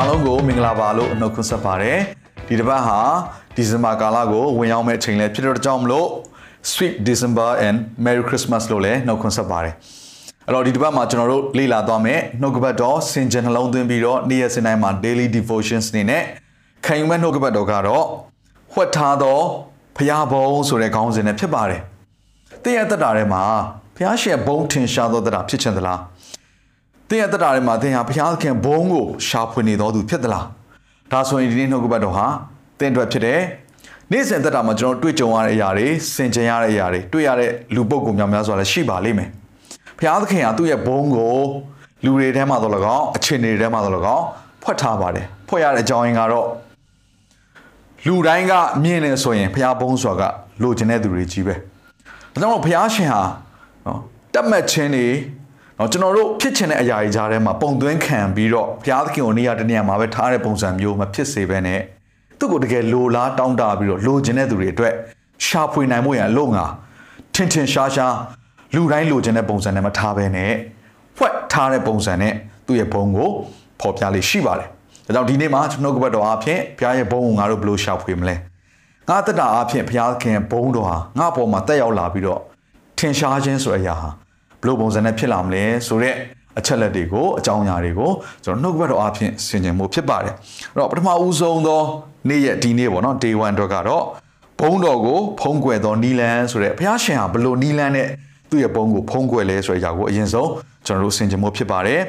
အားလုံးကိုမင်္ဂလာပါလို့အနှုတ်ခွန်းဆက်ပါတယ်ဒီတစ်ပတ်ဟာဒီဇင်ဘာကာလကိုဝင်ရောက်မဲ့အချိန်လေးဖြစ်တဲ့ကြောင့်မလို့ Sweet December and Merry Christmas လို့လည်းနှုတ်ခွန်းဆက်ပါတယ်အဲ့တော့ဒီတစ်ပတ်မှာကျွန်တော်တို့လေ့လာသွားမယ်နှုတ်ကပတ်တော်စင်ကြယ်နှလုံးသွင်းပြီးတော့နေ့ရက်စဉ်တိုင်းမှာ daily devotions နေနဲ့ခံယူမဲ့နှုတ်ကပတ်တော်ကတော့ဝှက်ထားသောဖျားဘုံဆိုတဲ့ခေါင်းစဉ်နဲ့ဖြစ်ပါတယ်တဲ့ရသက်တာထဲမှာဖျားရှင်ဘုံထင်ရှားသောသက်တာဖြစ်ချင်သလား တင်းရဲ့တက်တာတွေမှာတင်းဟာဘုရားသခင်ဘုန်းကိုရှာဖွေနေတော်သူဖြစ်သလားဒါဆိုရင်ဒီနေ့နှုတ်ကပတ်တော်ဟာတင်းအတွက်ဖြစ်တယ်နေ့စဉ်တက်တာမှာကျွန်တော်တွေ့ကြုံရတဲ့အရာတွေစင်ကြင်ရတဲ့အရာတွေတွေ့ရတဲ့လူပုဂ္ဂိုလ်များများစွာလည်းရှိပါလိမ့်မယ်ဘုရားသခင်ဟာသူ့ရဲ့ဘုန်းကိုလူတွေထဲမှာတော့လကောက်အခြေအနေတွေထဲမှာတော့လကောက်ဖွက်ထားပါတယ်ဖွက်ရတဲ့အကြောင်းရင်းကတော့လူတိုင်းကမြင်နေဆိုရင်ဘုရားဘုန်းဆိုတာကလိုချင်တဲ့သူတွေကြီးပဲဒါကြောင့်မို့ဘုရားရှင်ဟာနော်တတ်မှတ်ခြင်းတွေ နော်ကျွန်တော်တို့ဖြစ်ချင်တဲ့အရာကြီးကြားထဲမှာပုံသွင်းခံပြီးတော့ဘုရားသခင်ကိုနေရာတနေရာမှာပဲထားတဲ့ပုံစံမျိုးမဖြစ်စေဘဲနဲ့သူ့ကိုတကယ်လိုလားတောင်းတပြီးတော့လိုချင်တဲ့သူတွေအတွက်ရှာဖွေနိုင်မှုရန်အလို့ငါထင်ထင်ရှားရှားလူတိုင်းလိုချင်တဲ့ပုံစံနဲ့မထားဘဲနဲ့ဖွက်ထားတဲ့ပုံစံနဲ့သူ့ရဲ့ဘုံကိုဖော်ပြလေးရှိပါတယ်ဒါကြောင့်ဒီနေ့မှာကျွန်တော်ကပတ်တော်အားဖြင့်ဘုရားရဲ့ဘုံကိုငါတို့ဘယ်လိုရှာဖွေမလဲငါတက်တာအားဖြင့်ဘုရားခင်ဘုံတော်ဟာငါ့ပေါ်မှာတက်ရောက်လာပြီးတော့ထင်ရှားခြင်းဆိုတဲ့အရာဟာ ဘလို့ပုံစံနဲ့ဖြစ်လာမလဲဆိုတော့အချက်လက်တွေကိုအကြောင်းအရာတွေကိုကျွန်တော်နှုတ်ကပတ်တော်အဖြစ်ဆင်ခြင်မှုဖြစ်ပါတယ်အဲ့တော့ပထမဦးဆုံးသောနေ့ရက်ဒီနေ့ပေါ့နော် day 1အတွက်ကတော့ဘုံတော်ကိုဖုံးကွယ်သောနီလန်ဆိုတဲ့ဘုရားရှင်ဟာဘလို့နီလန်နဲ့သူ့ရဲ့ဘုံကိုဖုံးကွယ်လဲဆိုတဲ့အရာကိုအရင်ဆုံးကျွန်တော်တို့ဆင်ခြင်မှုဖြစ်ပါတယ်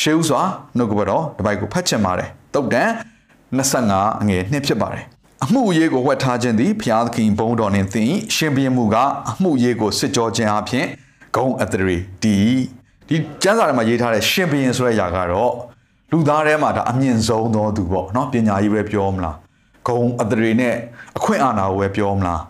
ရှေးဥစွာနှုတ်ကပတ်တော်ဒီဘိုက်ကိုဖတ်ချင်ပါတယ်တုတ်တန်25အငယ်2ဖြစ်ပါတယ်အမှုအရေးကိုဝှက်ထားခြင်းသည်ဘုရားသခင်ဘုံတော်နှင့်သင်ရှင်ဘုရင်မူကအမှုအရေးကိုစစ်ကြောခြင်းအပြင် ဂုံအတရီဒီဒီကျမ်းစာထဲမှာရေးထားတဲ့ရှင်ဘုရင်ဆိုတဲ့ຢာကတော့လူသားထဲမှာဒါအမြင့်ဆုံးသောသူပေါ့နော်ပညာကြီးပဲပြောမလားဂုံအတရီနဲ့အခွင့်အာဏာကိုပဲပြောမလား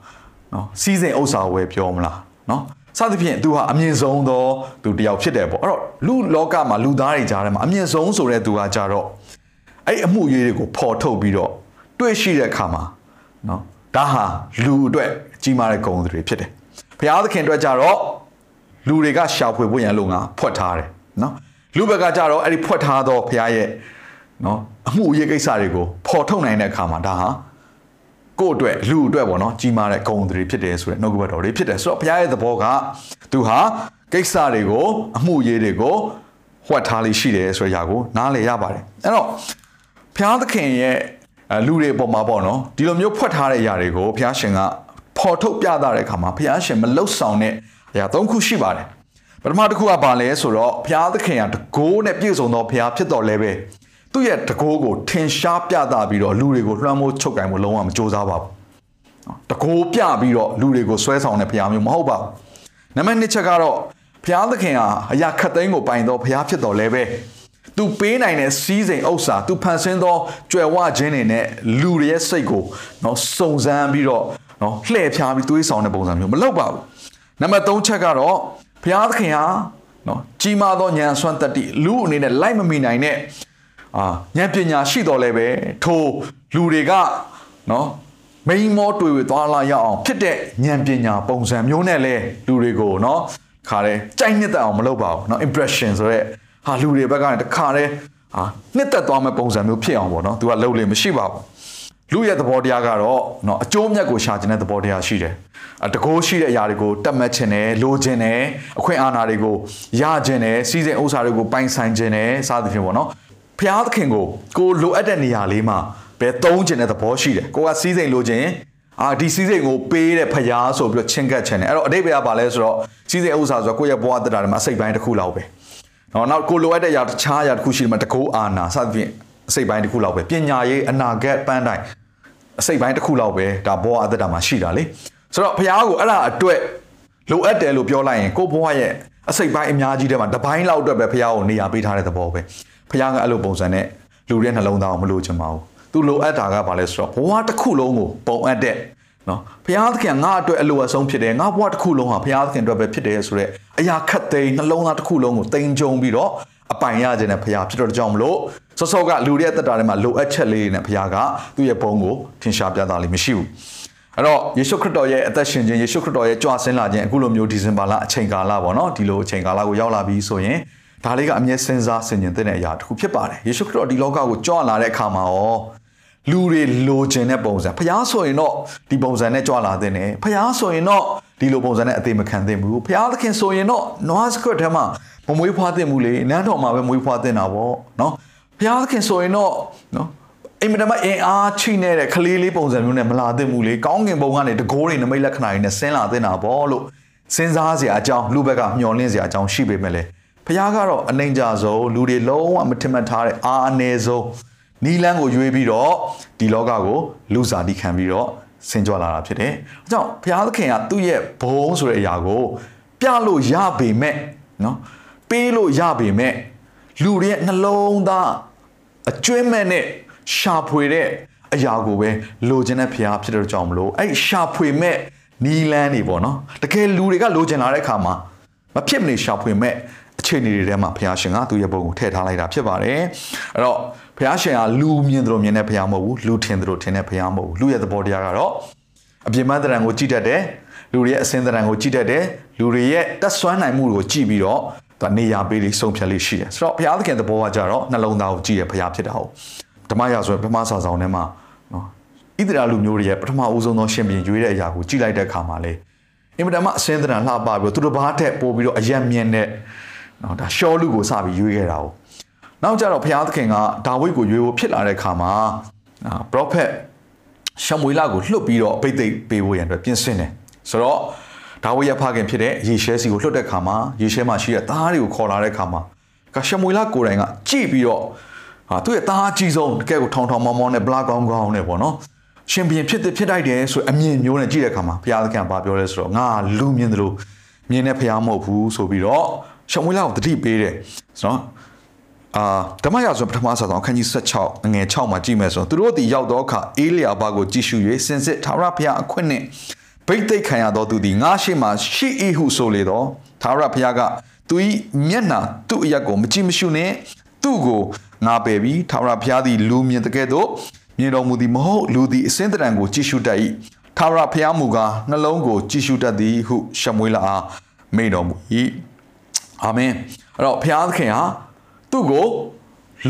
နော်စီးစိမ်ဥစ္စာကိုပဲပြောမလားနော်စသဖြင့်သူဟာအမြင့်ဆုံးသောသူတစ်ယောက်ဖြစ်တယ်ပေါ့အဲ့တော့လူလောကမှာလူသားတွေကြားထဲမှာအမြင့်ဆုံးဆိုတဲ့သူကကြတော့အဲ့အမှုရေးတွေကိုဖော်ထုတ်ပြီးတော့တွေ့ရှိတဲ့အခါမှာနော်ဒါဟာလူအတွက်ကြီးမားတဲ့ဂုဏ်တွေဖြစ်တယ်ဘုရားသခင်အတွက်ကြတော့ လူတွေကရှာဖွေဖို့ရန်လို့ငါဖွက်ထားတယ်နော်လူဘက်ကကြတော့အဲ့ဒီဖွက်ထားသောဘုရားရဲ့နော်အမှုအရေးကိစ္စတွေကိုဖော်ထုတ်နိုင်တဲ့အခါမှာဒါဟာကိုယ့်အတွက်လူအတွက်ပေါ့နော်ကြီးမားတဲ့ဂုဏ်တွေဖြစ်တယ်ဆိုတဲ့နှုတ်ကပတ်တော်တွေဖြစ်တယ်ဆိုတော့ဘုရားရဲ့သဘောကသူဟာကိစ္စတွေကိုအမှုအရေးတွေကိုဟွက်ထားလေးရှိတယ်ဆိုတဲ့အရာကိုနားလည်ရပါတယ်အဲ့တော့ဘုရားသခင်ရဲ့လူတွေအပေါ်မှာပေါ့နော်ဒီလိုမျိုးဖွက်ထားတဲ့အရာတွေကိုဘုရားရှင်ကဖော်ထုတ်ပြသတဲ့အခါမှာဘုရားရှင်မလှုပ်ဆောင်တဲ့ အရာ၃ခုရှိပါတယ်ပထမတစ်ခုကဘာလဲဆိုတော့ဘုရားသခင်ကတကိုးနဲ့ပြည့်စုံသောဘုရားဖြစ်တော်လဲပဲသူ့ရဲ့တကိုးကိုထင်ရှားပြသပြီးတော့လူတွေကိုလွှမ်းမိုးချုပ်ကင်ဖို့လုံးဝမကြိုးစားပါဘူးတကိုးပြပြီးတော့လူတွေကိုဆွဲဆောင်တဲ့ဘုရားမျိုးမဟုတ်ပါဘူးနံပါတ်2ချက်ကတော့ဘုရားသခင်ဟာအရာခတ်သိမ်းကိုပိုင်တော်ဘုရားဖြစ်တော်လဲပဲသူပေးနိုင်တဲ့စီးစိမ်ဥစ္စာသူဖန်ဆင်းသောကြွယ်ဝခြင်းတွေနဲ့လူတွေရဲ့စိတ်ကိုနော်စုံစမ်းပြီးတော့နော်လှည့်ဖြားပြီးသွေးဆောင်တဲ့ပုံစံမျိုးမလုပ်ပါဘူး နံပါတ်3ချက်ကတော့ဘုရားသခင်ဟာနော်ကြီးမားသောဉာဏ်ဆွမ်းတတ္တိလူအနေနဲ့လိုက်မမီနိုင်တဲ့အာဉာဏ်ပညာရှိတော်လဲပဲထိုလူတွေကနော်မိန်မောတွေ့ဝသွားလာရအောင်ဖြစ်တဲ့ဉာဏ်ပညာပုံစံမျိုးနဲ့လဲလူတွေကိုနော်ခါတယ်ကြိုက်နှစ်သက်အောင်မလုပ်ပါဘူးနော် impression ဆိုရဲဟာလူတွေဘက်ကနေတခါတည်းဟာနှစ်သက်သွားမဲ့ပုံစံမျိုးဖြစ်အောင်ပေါ့နော်သူကလုပ်လို့မရှိပါဘူး လူရဲ့သဘောတရားကတော့เนาะအကျိုးမြတ်ကိုရှာခြင်းတဲ့သဘောတရားရှိတယ်။တကိုးရှိတဲ့အရာတွေကိုတတ်မှတ်ခြင်းနဲ့လိုခြင်းနဲ့အခွင့်အာဏာတွေကိုရခြင်းနဲ့စီးစိမ်ဥစ္စာတွေကိုပိုင်ဆိုင်ခြင်းနဲ့စသဖြင့်ပေါ့နော်။ဖျားသခင်ကိုကိုလိုအပ်တဲ့နေရာလေးမှာပဲသုံးခြင်းတဲ့သဘောရှိတယ်။ကိုကစီးစိမ်လိုခြင်းအာဒီစီးစိမ်ကိုပေးတဲ့ဖျားဆိုပြီးတော့ချင်းကပ်ခြင်းနဲ့အဲ့တော့အတိတ်ဘယ်ကပါလဲဆိုတော့စီးစိမ်ဥစ္စာဆိုတော့ကိုယ့်ရဲ့ဘဝတက်တာတွေမှာအစိတ်ပိုင်းတစ်ခုလောက်ပဲ။နော်နောက်ကိုလိုအပ်တဲ့အရာတခြားအရာတစ်ခုရှိတယ်မှာတကိုးအာဏာစသဖြင့် အစိတ်ပိုင်းတစ်ခုလောက်ပဲပညာရေးအနာဂတ်ပန်းတိုင်အစိတ်ပိုင်းတစ်ခုလောက်ပဲဒါဘောအသက်တာမှာရှိတာလေဆိုတော့ဘုရားကိုအဲ့ဒါအတွက်လိုအပ်တယ်လို့ပြောလိုက်ရင်ကိုဘွားရဲ့အစိတ်ပိုင်းအများကြီးထဲမှာတပိုင်းလောက်အတွက်ပဲဘုရားကိုနေရာပေးထားတဲ့သဘောပဲဖခင်ကအဲ့လိုပုံစံနဲ့လူရဲ့နှလုံးသားကိုမလိုချင်ပါဘူးသူလိုအပ်တာကဘာလဲဆိုတော့ဘဝတစ်ခုလုံးကိုပုံအပ်တဲ့ နော်ဘုရားသခင်ငါအတွက်အလိုအဆုံးဖြစ်တယ်ငါဘဝတစ်ခုလုံးဟာဘုရားသခင်အတွက်ပဲဖြစ်တယ်ဆိုတော့အရာခတ်သိမ်းနှလုံးသားတစ်ခုလုံးကိုတင်ကြုံပြီးတော့အပိုင်ရခြင်းနဲ့ဘုရားဖြစ်တော့ကြောင့်မလို့စောစောကလူရဲ့တက်တာထဲမှာလိုအပ်ချက်လေးတွေနဲ့ဘုရားကသူ့ရဲ့ဘုံကိုထင်ရှားပြသလိမ့်မရှိဘူးအဲ့တော့ယေရှုခရစ်တော်ရဲ့အသက်ရှင်ခြင်းယေရှုခရစ်တော်ရဲ့ကြွဆင်းလာခြင်းအခုလိုမျိုးဒီဇင်ဘာလအချိန်ကာလပေါ့နော်ဒီလိုအချိန်ကာလကိုရောက်လာပြီဆိုရင်ဒါလေးကအမြဲစဉ်းစားဆင်ခြင်တဲ့အရာတစ်ခုဖြစ်ပါတယ်ယေရှုခရစ်တော်ဒီလောကကိုကြွလာတဲ့အခါမှာရော လူတွေလိုချင်တဲ့ပုံစံဖျားဆိုရင်တော့ဒီပုံစံနဲ့ကြွလာတဲ့နေဖျားဆိုရင်တော့ဒီလိုပုံစံနဲ့အသေးမခံသင့်ဘူးဖျားသခင်ဆိုရင်တော့နွားစကွတ်ထဲမှာမမွေးဖွားသင့်ဘူးလေနန်းတော်မှာပဲမွေးဖွားသင့်တာပေါ့နော်ဖျားသခင်ဆိုရင်တော့နော်အိမ်မတမအင်အားချိနေတဲ့ကလေးလေးပုံစံမျိုးနဲ့မလာသင့်ဘူးလေကောင်းကင်ဘုံကနေတကိုးတွေနမိတ်လက္ခဏာတွေနဲ့ဆင်းလာသင့်တာပေါ့လို့စဉ်းစားစရာအကြောင်းလူဘက်ကမျှော်လင့်စရာအကြောင်းရှိပေမဲ့လေဖခင်ကတော့အနိုင်ကြဆုံးလူတွေလုံးဝမထင်မှတ်ထားတဲ့အာအနေဆုံး နီလန်းကိုရွေးပြီးတော့ဒီလောကကိုလူစားတိခံပြီးတော့ဆင်ကြွလာတာဖြစ်တယ်။အဲကြောင့်ဘုရားသခင်ကသူ့ရဲ့ဘုံဆိုတဲ့အရာကို ပြလို့ရပေမဲ့နော်ပေးလို့ရပေမဲ့လူတွေရဲ့နှလုံးသားအကျွမ်းမဲ့နဲ့ရှာဖွေတဲ့အရာကိုပဲလိုချင်တဲ့ဖရားဖြစ်တဲ့ကြောင့်မလို့အဲ့ရှာဖွေမဲ့နီလန်းနေပေါ့နော်တကယ်လူတွေကလိုချင်လာတဲ့အခါမှာမဖြစ်မနေရှာဖွေမဲ့ အခြေအနေတွေထဲမှာဘုရားရှင်ကသူ့ရဲ့ဘုံကိုထည့်ထားလိုက်တာဖြစ်ပါတယ်အဲ့တော့ဘုရားရှင်ကလူမြင်တယ်မြင်တဲ့ဘုရားမဟုတ်ဘူးလူထင်တယ်ထင်တဲ့ဘုရားမဟုတ်ဘူးလူရဲ့သဘောတရားကတော့အပြင်းမတရံကိုကြည့်တတ်တယ်လူတွေရဲ့အစင်းတရံကိုကြည့်တတ်တယ်လူတွေရဲ့တက်ဆွမ်းနိုင်မှုကိုကြည့်ပြီးတော့သူနေရာပေးလေးဆုံးဖြတ်လေးရှိတယ်ဆိုတော့ဘုရားသခင်သဘောကကြတော့နှလုံးသားကိုကြည့်ရဘုရားဖြစ်တာဟုတ်ဓမ္မရာဆိုပထမစာဆောင်ထဲမှာနော်ဣသရာလူမျိုးတွေရဲ့ပထမအဦးဆုံးသောရှင်ပြန်ရွေးတဲ့အရာကိုကြည့်လိုက်တဲ့အခါမှာလေအင်မတန်မှအစင်းတရံလှပပြီးတော့သူတို့ဘာထက်ပို့ပြီးတော့အယက်မြင့်တဲ့ နော်ဒါရှောလူကိုစပြီးရွေးခဲ့တာ哦နောက်ကြတော့ဘုရားသခင်ကဒါဝိဒ်ကိုရွေးဖို့ဖြစ်လာတဲ့အခါမှာအာပရောဖက်ရှမွေလကိုလွတ်ပြီးတော့အဘိသိက်ပေးဖို့ရန်အတွက်ပြင်ဆင်တယ်ဆိုတော့ဒါဝိဒ်ရဲ့ဖခင်ဖြစ်တဲ့ယေရှဲစီကိုလွတ်တဲ့အခါမှာယေရှဲမှာရှိတဲ့သားတွေကိုခေါ်လာတဲ့အခါမှာကရှမွေလကိုယ်တိုင်ကကြည့်ပြီးတော့ဟာသူ့ရဲ့သားအကြီးဆုံးတကယ်ကိုထောင်ထောင်မောင်းမောင်းနဲ့ဘလာကောင်းကောင်းနဲ့ပေါ့နော်ရှင်ပြန်ဖြစ်တဲ့ဖြစ်တိုက်တယ်ဆိုအမြင်မျိုးနဲ့ကြည့်တဲ့အခါမှာဘုရားသခင်ကပြောလဲဆိုတော့ငါလူမြင်တယ်လို့မြင်တဲ့ဘုရားမဟုတ်ဘူးဆိုပြီးတော့ ရှမွေလကိုတတိပေးတယ်ဆိုတော့အာဓမ္မရာဇဝင်ပထမစာဆောင်အခန်းကြီး16အငယ်6မှာကြည့်မယ်ဆိုတော့သူတို့ဒီရောက်တော့အခါအေးလျာဘကိုကြည့်ရှု၍စင်စစ်ထာဝရဘုရားအခွင့်နဲ့ဗိတ်သိက်ခံရသောသူသည်ငါရှိမှရှိ၏ဟုဆိုလေတော့ထာဝရဘုရားကသူ၏မျက်နှာသူ့အရက်ကိုမကြည့်မရှုနဲ့သူ့ကိုငါပယ်ပြီးထာဝရဘုရားသည်လူမြင်တဲ့ကဲ့သို့မြင်တော်မူသည်မဟုတ်လူသည်အစင်းတရံကိုကြည့်ရှုတတ်၏ထာဝရဘုရားမူကားနှလုံးကိုကြည့်ရှုတတ်သည်ဟုရှမွေးလာအားမိန်တော်မူ၏ အာမင်အဲ့တော့ဘုရားသခင်ဟာသူ့ကို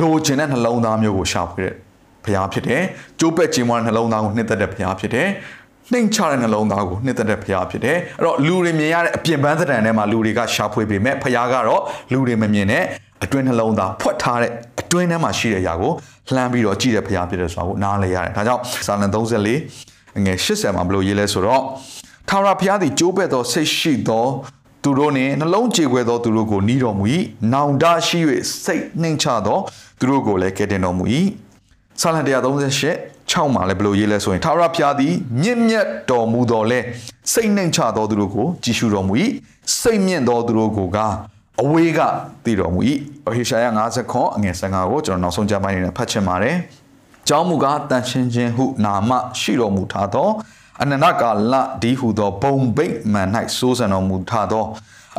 လိုချင်တဲ့နှလုံးသားမျိုးကိုရှာဖွေတဲ့ဘုရားဖြစ်တယ်။ကျိုးပဲ့ခြင်းမနှလုံးသားကိုနှစ်သက်တဲ့ဘုရားဖြစ်တယ်။နှိမ်ချတဲ့နှလုံးသားကိုနှစ်သက်တဲ့ဘုရားဖြစ်တယ်။အဲ့တော့လူတွေမြင်ရတဲ့အပြင်ပန်းသဏ္ဍာန်ထဲမှာလူတွေကရှာဖွေပေမဲ့ဘုရားကတော့လူတွေမမြင်တဲ့အတွင်းနှလုံးသားဖွက်ထားတဲ့အတွင်းထဲမှာရှိတဲ့အရာကိုလှမ်းပြီးတော့ကြည့်တဲ့ဘုရားဖြစ်တယ်ဆိုတာကိုနားလည်ရတယ်။ဒါကြောင့်စာလံ34ငွေ80မှာဘလို့ရေးလဲဆိုတော့ထာဝရဘုရားသည်ကျိုးပဲ့သောစိတ်ရှိသော သူတို့နှင့်နှလုံးကြေခွဲသောသူတို့ကိုနီးတော်မူ၏နောင်တရှိ၍စိတ်နှိမ်ချသောသူတို့ကိုလည်းကယ်တင်တော်မူ၏ဆာလံ138 6မှာလည်းဘယ်လိုရေးလဲဆိုရင်ထာဝရဘုရားသည်မြင့်မြတ်တော်မူတော်လဲစိတ်နှိမ်ချသောသူတို့ကိုကြည်ရှုတော်မူ၏စိတ်မြင့်သောသူတို့ကိုကအဝေးကတည်တော်မူ၏ဟေရှာယ50ခွန်အငယ်15ကိုကျွန်တော်နောက်ဆုံးကြပိုင်းနေနဲ့ဖတ်ချင်ပါတယ်ကျောင်းမူကားတန်ရှင်းခြင်းဟုနာမရှိတော်မူထားသော အနန္တကာလဒီဟုသောဘုံဘိတ်မှန်၌စိုးစံတော်မူထသော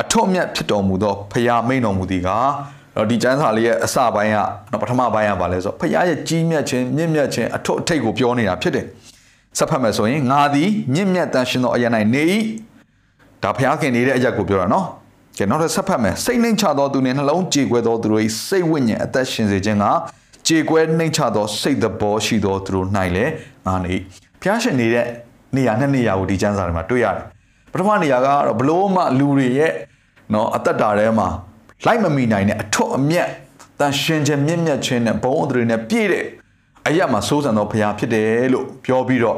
အထွတ်မြတ်ဖြစ်တော်မူသောဖရာမိန်တော်မူသည်ကားတော့ဒီကျမ်းစာလေးရဲ့အစပိုင်းကပထမပိုင်းကပါလဲဆိုဖရာရဲ့ကြီးမြတ်ခြင်းမြင့်မြတ်ခြင်းအထွတ်အထိပ်ကိုပြောနေတာဖြစ်တယ်ဆက်ဖတ်မယ်ဆိုရင်ငါသည်မြင့်မြတ်တန်ရှင်သောအရာ၌နေ၏ဒါဖရာခင်နေတဲ့အရာကိုပြောတာနော်ကဲနောက်တစ်ဆက်ဖတ်မယ်စိတ်နှိမ်ချသောသူနှင့်နှလုံးကြေကွဲသောသူတို့၏စိတ်ဝိညာဉ်အသက်ရှင်စေခြင်းကကြေကွဲနှိမ်ချသောစိတ်သဘောရှိသောသူတို့၌လည်းငါနေဖျားရှင်နေတဲ့ နေရာနှစ်နေရာကိုဒီကျမ်းစာတွေမှာတွေ့ရတယ်ပထမနေရာကတော့ဘလို့မှလူတွေရဲ့နော်အသက်တာထဲမှာလိုက်မမီနိုင်တဲ့အထွတ်အမြတ်တန်ရှင်ခြင်းမြင့်မြတ်ခြင်းနဲ့ဘုံအထရေနဲ့ပြည့်တဲ့အရာမှာစိုးစံသောဘုရားဖြစ်တယ်လို့ပြောပြီးတော့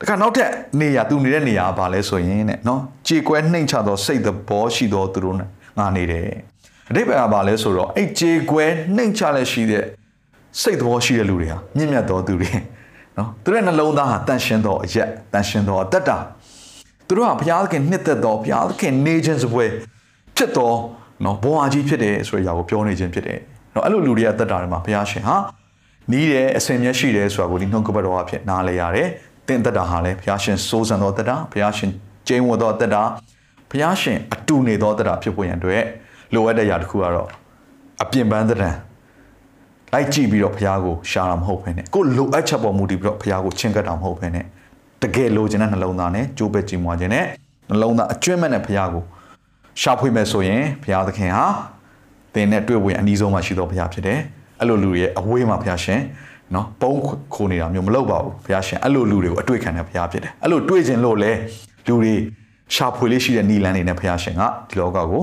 တခါနောက်ထပ်နေရာသူနေတဲ့နေရာကဘာလဲဆိုရင်တဲ့နော်ကြေကွဲနှိမ်ချသောစိတ်သဘောရှိသောသူတို့နဲ့ငါနေတယ်အတိပ္ပယ်ကဘာလဲဆိုတော့အဲ့ကြေကွဲနှိမ်ချလက်ရှိတဲ့စိတ်သဘောရှိတဲ့လူတွေဟာမြင့်မြတ်သောသူတွေ နော်သူတို့ရဲ့နှလုံးသားဟာတန်ရှင်းသောအရက်တန်ရှင်းသောအသက်တာသူတို့ဟာဘုရားသခင်နှစ်သက်သောဘုရားသခင်နေခြင်းစပွဲဖြစ်သောနော်ဘဝကြီးဖြစ်တယ်ဆိုတဲ့အရာကိုပြောနေခြင်းဖြစ်တယ်နော်အဲ့လိုလူတွေရဲ့အသက်တာတွေမှာဘုရားရှင်ဟာနီးတယ်အစင်မြတ်ရှိတယ်ဆိုတာကိုဒီနှုတ်ကပတ်တော်အဖြစ်နားလည်ရတယ်တင်သက်တာဟာလည်းဘုရားရှင်စိုးစံသောသက်တာဘုရားရှင်ကျင်းဝတ်သောသက်တာဘုရားရှင်အတူနေသောသက်တာဖြစ်ဖို့ရန်အတွက်လိုအပ်တဲ့ຢာတစ်ခုကတော့အပြင်ပန်းသက်တံ လိုက်ကြည့်ပြီးတော့ဘုရားကိုရှာတာမဟုတ်ဘဲနဲ့ကိုလိုအပ်ချက်ပေါ်မူတည်ပြီးတော့ဘုရားကိုချင့်ကပ်တာမဟုတ်ဘဲနဲ့တကယ်လိုချင်တဲ့နှလုံးသားနဲ့ကြိုးပဲကြည်မွားခြင်းနဲ့နှလုံးသားအကျွမ်းမဲ့တဲ့ဘုရားကိုရှာဖွေမယ်ဆိုရင်ဘုရားသခင်ဟာသင်နဲ့တွေ့ဝင်အနည်းဆုံးမှရှိသောဘုရားဖြစ်တယ်အဲ့လိုလူတွေရဲ့အဝေးမှာဘုရားရှင်နော်ပုံခိုနေတာမျိုးမလုပ်ပါဘူးဘုရားရှင်အဲ့လိုလူတွေကိုအတွေ့ခံတဲ့ဘုရားဖြစ်တယ်အဲ့လိုတွေ့ခြင်းလို့လေလူတွေရှာဖွေလေးရှိတဲ့နီလန်းနေနဲ့ဘုရားရှင်ကဒီလောကကို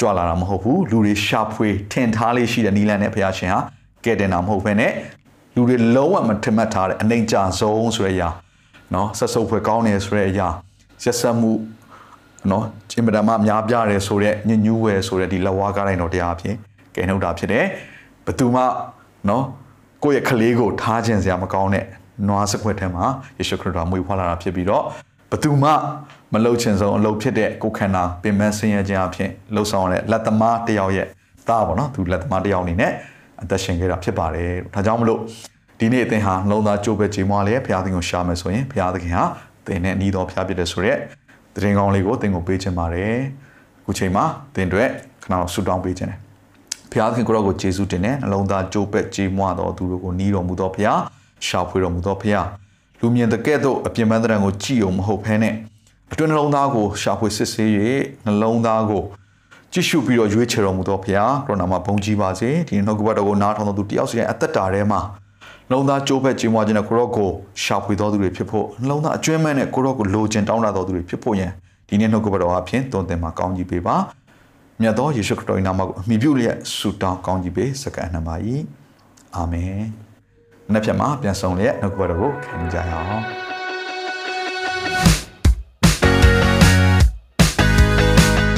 ကြွလာတာမဟုတ်ဘူးလူတွေရှာဖွေထင်ထားလေးရှိတဲ့နီလန်းနဲ့ဘုရားရှင်ဟာ ကဲတင်တာမဟုတ်ဘဲနဲ့လူတွေလုံးဝမထင်မှတ်ထားတဲ့အနိုင်ကြဆုံးဆိုတဲ့အရာနော်ဆက်စုပ်ဖွယ်ကောင်းတယ်ဆိုတဲ့အရာရက်ဆက်မှုနော်အင်မတန်မှများပြားတယ်ဆိုတဲ့ညညူးဝယ်ဆိုတဲ့ဒီလက်ဝါးကားတိုင်းတော်တရားအဖြစ်ကဲနှုတ်တာဖြစ်တယ်ဘသူမှနော်ကိုယ့်ရဲ့ကလေးကိုထားခြင်းစရာမကောင်းတဲ့နွားစခွက်ထဲမှာယေရှုခရစ်တော်မွေးဖွားလာတာဖြစ်ပြီးတော့ဘသူမှမလှုပ်ချင်ဆုံးအလုပ်ဖြစ်တဲ့ကိုခန္ဓာပင်မဆင်းရဲခြင်းအဖြစ်လှုပ်ဆောင်ရတဲ့လက်သမားတစ်ယောက်ရဲ့သားပေါ့နော်သူလက်သမားတစ်ယောက်အနေနဲ့ အသက်ရှင်ခဲ့တာဖြစ်ပါတယ်ဒါကြောင့်မလို့ဒီနေ့အသင်ဟာနှလုံးသားကြိုးပဲကြေမွားလေဘုရားသခင်ကိုရှာမယ်ဆိုရင်ဘုရားသခင်ဟာသင်နဲ့ဤတော်ဘုရားဖြစ်တဲ့ဆိုရက်တရင်ကောင်းလေးကိုသင်ကိုပေးခြင်းပါတယ်အခုချိန်မှာသင်တို့ခဏတော့ဆူတောင်းပေးခြင်းတယ်ဘုရားသခင်ကိုရောကိုယေရှုတင်တဲ့နှလုံးသားကြိုးပဲကြေမွားတော်သူတို့ကိုနီးတော်မူသောဘုရားရှာဖွေတော်မူသောဘုရားလူမြင်တဲ့ကဲ့သို့အပြင်ပန်းတဲ့ကိုကြည်အောင်မဟုတ်ဘဲနဲ့အတွင်းနှလုံးသားကိုရှာဖွေစစ်ဆေး၍နှလုံးသားကို ကြည့်ရှုပြီးတော့ရွေးချယ်တော်မူသောဘုရားကိုရိုနာမှာဘုန်းကြီးပါစေဒီနှုတ်ကပတ်တော်ကိုနားထောင်တော်သူတယောက်စီရဲ့အသက်တာထဲမှာနှလုံးသားကြိုးပဲကျင်းပွားခြင်းနဲ့ကိုရော့ကိုရှာဖွေတော်သူတွေဖြစ်ဖို့နှလုံးသားအကျွမ်းမဲ့နဲ့ကိုရော့ကိုလိုချင်တောင်းတတော်သူတွေဖြစ်ဖို့ယံဒီနေ့နှုတ်ကပတ်တော်အဖြစ်သွန်သင်မှာကောင်းကြီးပေးပါမြတ်သောယေရှုခရစ်တော်၏နာမကိုအမိပြုလျက်ဆုတောင်းကောင်းကြီးပေးစက္ကန့်နှပါ၏အာမင်နေ့ဖြတ်မှာပြန်ဆောင်လျက်နှုတ်ကပတ်တော်ကိုခံကြရအောင်